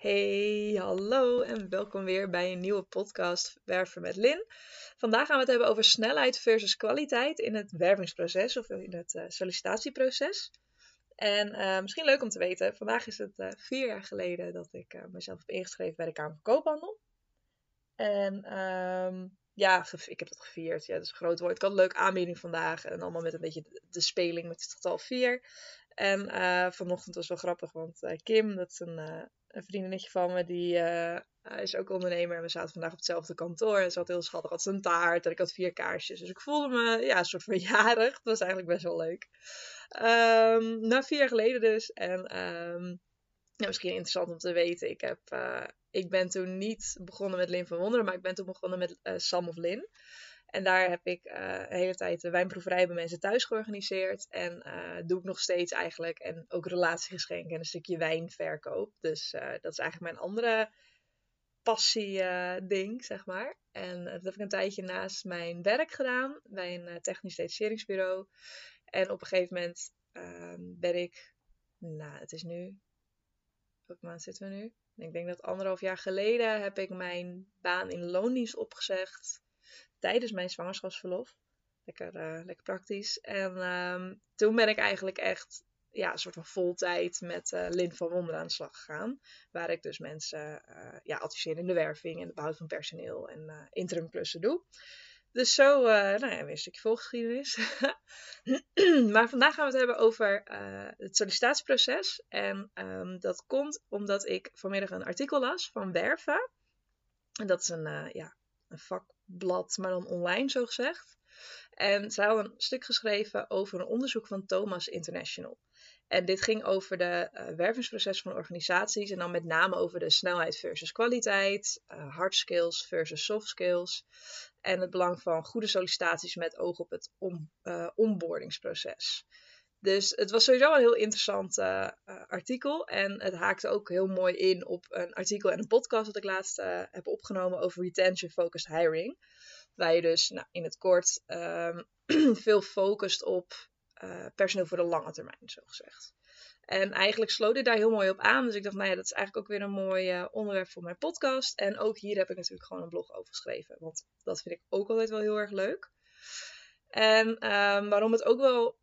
Hey, hallo en welkom weer bij een nieuwe podcast Werven met Lin. Vandaag gaan we het hebben over snelheid versus kwaliteit in het wervingsproces of in het uh, sollicitatieproces. En uh, misschien leuk om te weten, vandaag is het uh, vier jaar geleden dat ik mezelf heb ingeschreven bij de Kamer van Koophandel. En um, ja, ik heb dat gevierd. Ja, dat is een groot woord. Ik had een leuke aanbieding vandaag en allemaal met een beetje de, de speling met het getal 4. En vanochtend was wel grappig, want Kim, dat is een een vriendinnetje van me, die uh, is ook ondernemer. En we zaten vandaag op hetzelfde kantoor. En ze had heel schattig, had een taart en ik had vier kaarsjes. Dus ik voelde me, ja, een soort verjaardag. Dat was eigenlijk best wel leuk. Um, nou, vier jaar geleden dus. En um, ja, misschien interessant om te weten. Ik, heb, uh, ik ben toen niet begonnen met Lin van Wonderen, maar ik ben toen begonnen met uh, Sam of Lin. En daar heb ik uh, de hele tijd de wijnproeverij bij mensen thuis georganiseerd. En uh, doe ik nog steeds eigenlijk. En ook relatiegeschenken en een stukje wijnverkoop. Dus uh, dat is eigenlijk mijn andere passie-ding, zeg maar. En dat heb ik een tijdje naast mijn werk gedaan bij een technisch detacheringsbureau. En op een gegeven moment ehm, ben ik, nou, het is nu, welke maand zitten we nu? Ik denk dat anderhalf jaar geleden heb ik mijn baan in loondienst opgezegd tijdens mijn zwangerschapsverlof. Lekker, uh, lekker praktisch. En um, toen ben ik eigenlijk echt ja, een soort van voltijd met uh, Lin van Wonder aan de slag gegaan. Waar ik dus mensen uh, ja, adviseer in de werving en het behoud van personeel en uh, interim klussen doe. Dus zo, nou ja, weer een stukje volgeschiedenis. maar vandaag gaan we het hebben over het sollicitatieproces. En um, dat komt omdat ik vanmiddag een artikel las van Werven. En dat is een, ja, een vakblad, maar dan online zo gezegd. En zij hadden een stuk geschreven over een onderzoek van Thomas International. En dit ging over de uh, wervingsproces van organisaties en dan met name over de snelheid versus kwaliteit, uh, hard skills versus soft skills en het belang van goede sollicitaties met oog op het on, uh, onboardingsproces. Dus het was sowieso een heel interessant uh, artikel. En het haakte ook heel mooi in op een artikel en een podcast dat ik laatst uh, heb opgenomen over retention focused hiring. Waar je dus nou, in het kort um, veel focust op personeel voor de lange termijn, zo gezegd. En eigenlijk sloot dit daar heel mooi op aan. Dus ik dacht, nou ja, dat is eigenlijk ook weer een mooi onderwerp voor mijn podcast. En ook hier heb ik natuurlijk gewoon een blog over geschreven. Want dat vind ik ook altijd wel heel erg leuk. En um, waarom het ook wel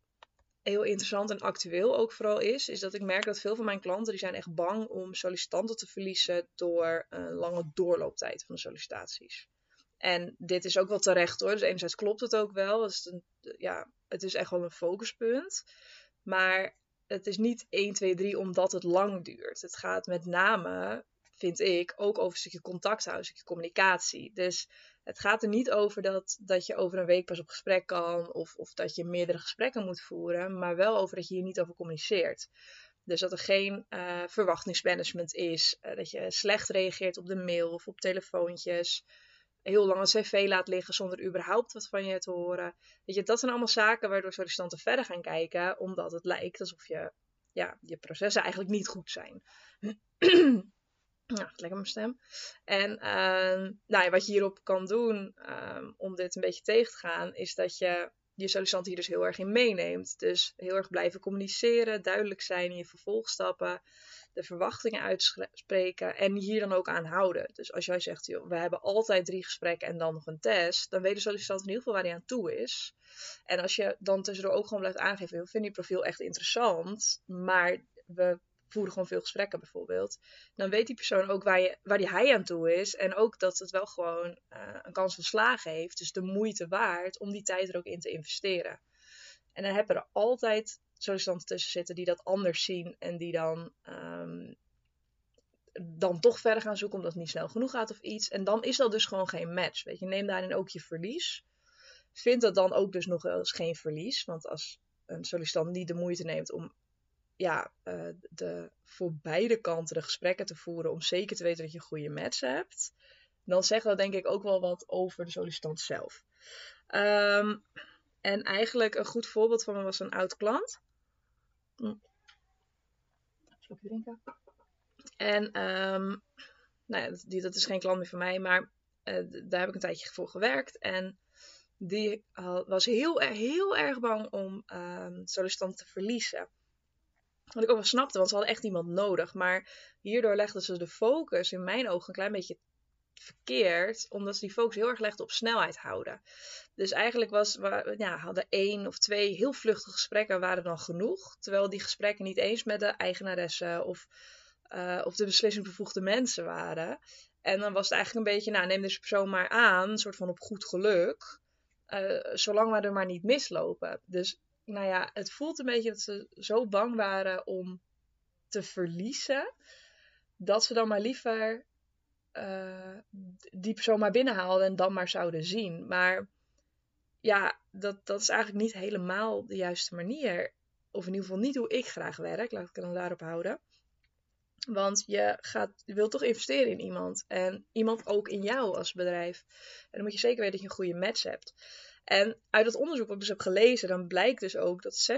heel interessant en actueel ook vooral is, is dat ik merk dat veel van mijn klanten die zijn echt bang om sollicitanten te verliezen door een lange doorlooptijd van de sollicitaties. En dit is ook wel terecht hoor. Dus enerzijds klopt het ook wel. Het is, een, ja, het is echt wel een focuspunt. Maar het is niet 1, 2, 3 omdat het lang duurt. Het gaat met name, vind ik, ook over een stukje contact stukje communicatie. Dus het gaat er niet over dat, dat je over een week pas op gesprek kan of, of dat je meerdere gesprekken moet voeren, maar wel over dat je hier niet over communiceert. Dus dat er geen uh, verwachtingsmanagement is, uh, dat je slecht reageert op de mail of op telefoontjes, heel lang een cv laat liggen zonder überhaupt wat van je te horen. Weet je, dat zijn allemaal zaken waardoor sollicitanten verder gaan kijken, omdat het lijkt alsof je, ja, je processen eigenlijk niet goed zijn. Ja, lekker mijn stem. En uh, nou ja, wat je hierop kan doen um, om dit een beetje tegen te gaan, is dat je je sollicitant hier dus heel erg in meeneemt. Dus heel erg blijven communiceren, duidelijk zijn in je vervolgstappen, de verwachtingen uitspreken en hier dan ook aan houden. Dus als jij zegt, joh, we hebben altijd drie gesprekken en dan nog een test, dan weet de sollicitant in ieder geval waar hij aan toe is. En als je dan tussendoor ook gewoon blijft aangeven, ik vind je profiel echt interessant, maar we voeren gewoon veel gesprekken bijvoorbeeld. Dan weet die persoon ook waar, je, waar die hij aan toe is. En ook dat het wel gewoon uh, een kans van slagen heeft. Dus de moeite waard om die tijd er ook in te investeren. En dan hebben er altijd sollicitanten tussen zitten die dat anders zien. En die dan, um, dan toch verder gaan zoeken omdat het niet snel genoeg gaat of iets. En dan is dat dus gewoon geen match. Weet je, neem daarin ook je verlies. Vind dat dan ook dus nog wel eens geen verlies. Want als een sollicitant niet de moeite neemt om ja, uh, de, voor beide kanten de gesprekken te voeren om zeker te weten dat je een goede match hebt, dan zegt dat denk ik ook wel wat over de sollicitant zelf. Um, en eigenlijk een goed voorbeeld van me was een oud klant. Slokje drinken. En um, nou ja, die, dat is geen klant meer van mij, maar uh, daar heb ik een tijdje voor gewerkt. En die was heel, heel erg bang om um, sollicitanten te verliezen. Wat ik ook wel snapte, want ze hadden echt iemand nodig. Maar hierdoor legden ze de focus in mijn ogen een klein beetje verkeerd, omdat ze die focus heel erg legden op snelheid houden. Dus eigenlijk was, ja, hadden één of twee heel vluchtige gesprekken waren dan genoeg. Terwijl die gesprekken niet eens met de eigenaressen of, uh, of de beslissingsbevoegde mensen waren. En dan was het eigenlijk een beetje, nou neem deze persoon maar aan, een soort van op goed geluk. Uh, zolang we er maar niet mislopen. Dus nou ja, het voelt een beetje dat ze zo bang waren om te verliezen. Dat ze dan maar liever uh, die persoon maar binnenhaalden en dan maar zouden zien. Maar ja, dat, dat is eigenlijk niet helemaal de juiste manier. Of in ieder geval niet hoe ik graag werk. Laat ik het dan daarop houden. Want je, gaat, je wilt toch investeren in iemand. En iemand ook in jou als bedrijf. En dan moet je zeker weten dat je een goede match hebt. En uit het onderzoek wat ik dus heb gelezen, dan blijkt dus ook dat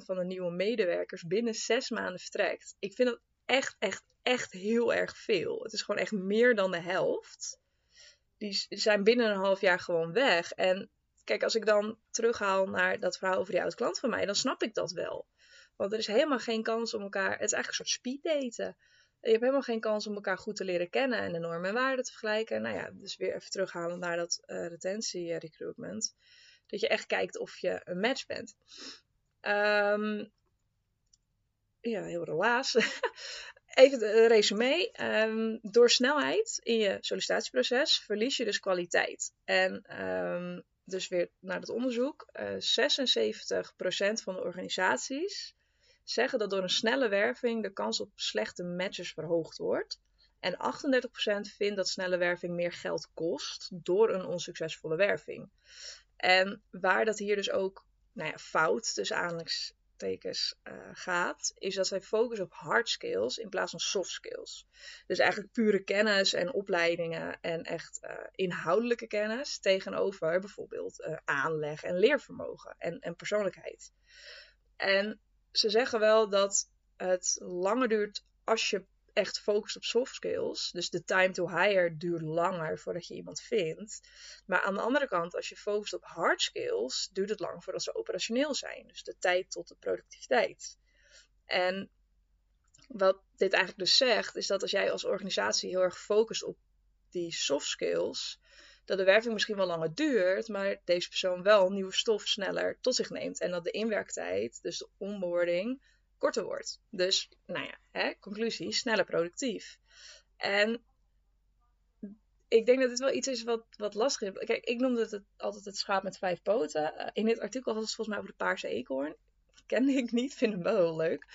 60% van de nieuwe medewerkers binnen zes maanden vertrekt. Ik vind dat echt, echt, echt heel erg veel. Het is gewoon echt meer dan de helft. Die zijn binnen een half jaar gewoon weg. En kijk, als ik dan terughaal naar dat verhaal over die oud klant van mij, dan snap ik dat wel. Want er is helemaal geen kans om elkaar. Het is eigenlijk een soort speeddaten. Je hebt helemaal geen kans om elkaar goed te leren kennen en de normen en waarden te vergelijken. Nou ja, dus weer even terughalen naar dat uh, retentie recruitment. Dat je echt kijkt of je een match bent. Um, ja, heel relaas. Even de resume. Um, door snelheid in je sollicitatieproces verlies je dus kwaliteit. En um, dus weer naar het onderzoek. Uh, eh, 76% van de organisaties zeggen dat door een snelle werving de kans op slechte matches verhoogd wordt. En 38% vindt dat snelle werving meer geld kost door een onsuccesvolle werving. En waar dat hier dus ook nou ja, fout tussen aanhalingstekens uh, gaat, is dat zij focussen op hard skills in plaats van soft skills. Dus eigenlijk pure kennis en opleidingen en echt uh, inhoudelijke kennis tegenover bijvoorbeeld uh, aanleg en leervermogen en, en persoonlijkheid. En ze zeggen wel dat het langer duurt als je echt focust op soft skills. Dus de time to hire duurt langer voordat je iemand vindt. Maar aan de andere kant, als je focust op hard skills, duurt het lang voordat ze operationeel zijn. Dus de tijd tot de productiviteit. En wat dit eigenlijk dus zegt, is dat als jij als organisatie heel erg focust op die soft skills, dat de werving misschien wel langer duurt, maar deze persoon wel nieuwe stof sneller tot zich neemt. En dat de inwerktijd, dus de onboarding, korter wordt. Dus, nou ja, hè, conclusie, sneller productief. En ik denk dat dit wel iets is wat, wat lastig is. Kijk, ik noemde het altijd het schaap met vijf poten. Eh, in dit artikel had het volgens mij over de paarse eekhoorn. Kende ik niet, vind hem wel heel leuk.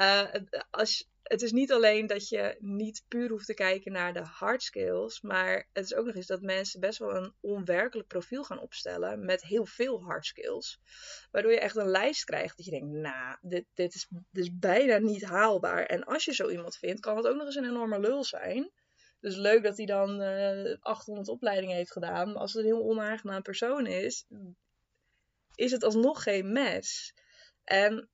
Uh, als, het is niet alleen dat je niet puur hoeft te kijken naar de hard skills, maar het is ook nog eens dat mensen best wel een onwerkelijk profiel gaan opstellen met heel veel hard skills. Waardoor je echt een lijst krijgt dat je denkt, nou, dit, dit, is, dit bijna niet haalbaar. En als je zo iemand vindt, kan het ook nog eens een enorme lul zijn. Dus leuk dat hij dan uh, eh, 800 opleidingen heeft gedaan. Maar als het een heel onaangenaam persoon is, is het alsnog geen mes. En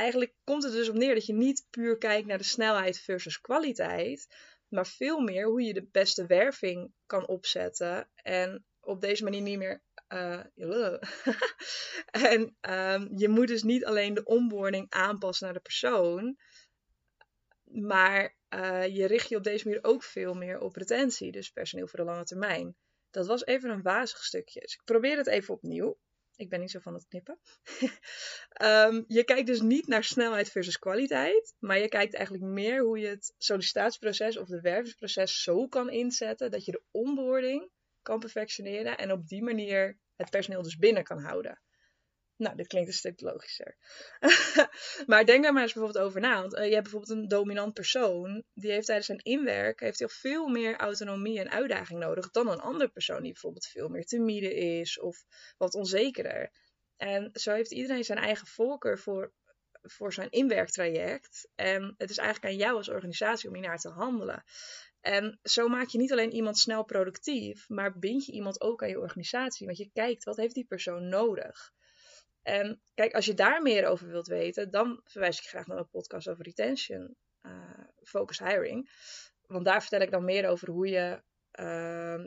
eigenlijk komt het dus op neer dat je niet puur kijkt naar de snelheid versus kwaliteit, maar veel meer hoe je de beste werving kan opzetten en op deze manier niet meer. Uh, en um, je moet dus niet alleen de onboarding aanpassen naar de persoon, maar uh, je richt je op deze manier ook veel meer op retentie, dus personeel voor de lange termijn. Dat was even een wazig stukje. Dus ik probeer het even opnieuw. Ik ben niet zo van het knippen. um, je kijkt dus niet naar snelheid versus kwaliteit, maar je kijkt eigenlijk meer hoe je het sollicitatieproces of de wervingsproces zo kan inzetten dat je de onboarding kan perfectioneren en op die manier het personeel dus binnen kan houden. Nou, dit klinkt een stuk logischer. maar denk daar maar eens bijvoorbeeld over na. Want uh, je hebt bijvoorbeeld een dominant persoon. Die heeft tijdens zijn inwerk heeft heel veel meer autonomie en uitdaging nodig dan een andere persoon die bijvoorbeeld veel meer timide is of wat onzekerder. En zo heeft iedereen zijn eigen voorkeur voor, voor zijn inwerktraject. En het is eigenlijk aan jou als organisatie om hiernaar te handelen. En zo maak je niet alleen iemand snel productief, maar bind je iemand ook aan je organisatie. Want je kijkt, wat heeft die persoon nodig? En kijk, als je daar meer over wilt weten, dan verwijs ik graag naar een podcast over retention, uh, focus hiring. Want daar vertel ik dan meer over hoe je uh,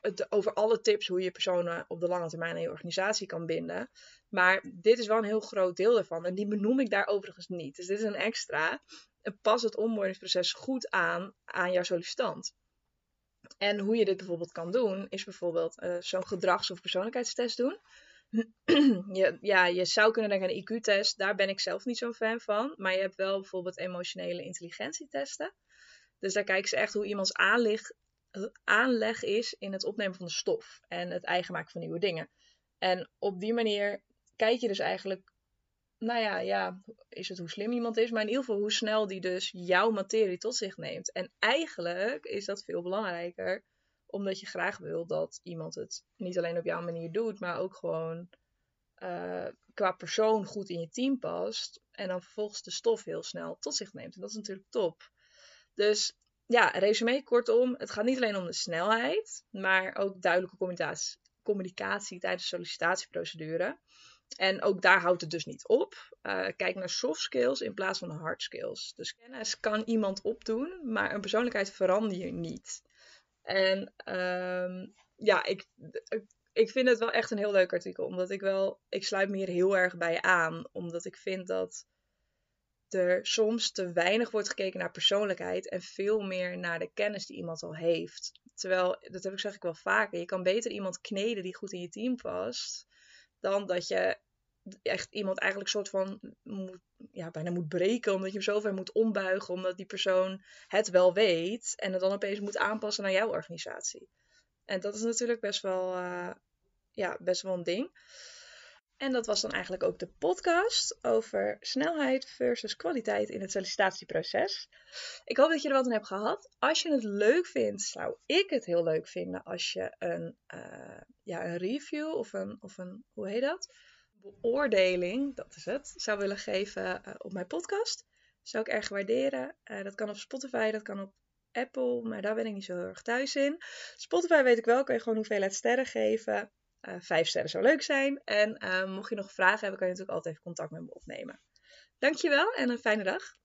het, over alle tips hoe je personen op de lange termijn aan je organisatie kan binden. Maar dit is wel een heel groot deel daarvan. En die benoem ik daar overigens niet. Dus dit is een extra. Pas het onboardingsproces goed aan aan jouw sollicitant. En hoe je dit bijvoorbeeld kan doen, is bijvoorbeeld uh, zo'n gedrags- of persoonlijkheidstest doen. je, ja, je zou kunnen denken aan een IQ-test. Daar ben ik zelf niet zo'n fan van. Maar je hebt wel bijvoorbeeld emotionele intelligentietesten. Dus daar kijken ze echt hoe iemands aanleg, aanleg is in het opnemen van de stof. En het eigen maken van nieuwe dingen. En op die manier kijk je dus eigenlijk, nou ja, ja, is het hoe slim iemand is, maar in ieder geval hoe snel die dus jouw materie tot zich neemt. En eigenlijk is dat veel belangrijker, omdat je graag wil dat iemand het niet alleen op jouw manier doet, maar ook gewoon uh, qua persoon goed in je team past. En dan vervolgens de stof heel snel tot zich neemt. En dat is natuurlijk top. Dus ja, resume kortom, het gaat niet alleen om de snelheid, maar ook duidelijke communicatie, communicatie tijdens de sollicitatieprocedure. En ook daar houdt het dus niet op. Uh, kijk naar soft skills in plaats van hard skills. Dus kennis kan iemand opdoen, maar een persoonlijkheid verander je niet. En uh, ja, ik, ik vind het wel echt een heel leuk artikel. Omdat ik wel, ik sluit me hier heel erg bij aan. Omdat ik vind dat er soms te weinig wordt gekeken naar persoonlijkheid en veel meer naar de kennis die iemand al heeft. Terwijl, dat heb ik zeg ik wel vaker, je kan beter iemand kneden die goed in je team past, dan dat je echt iemand eigenlijk soort van moet, ja, bijna moet breken, omdat je hem zover moet ombuigen, omdat die persoon het wel weet en het dan opeens moet aanpassen naar jouw organisatie. En dat is natuurlijk best wel, uh, ja, best wel een ding. En dat was dan eigenlijk ook de podcast over snelheid versus kwaliteit in het sollicitatieproces. Ik hoop dat je er wat aan hebt gehad. Als je het leuk vindt, zou ik het heel leuk vinden als je een, uh, ja, een review of een, of een, hoe heet dat? Beoordeling, dat is het, zou willen geven uh, op mijn podcast. Zou ik erg waarderen. Uh, dat kan op Spotify, dat kan op Apple, maar daar ben ik niet zo heel erg thuis in. Spotify weet ik wel, kan je gewoon hoeveelheid sterren geven. Uh, vijf sterren zou leuk zijn. En mocht je nog vragen hebben, kan je natuurlijk altijd even contact met me opnemen. Dankjewel en een fijne dag.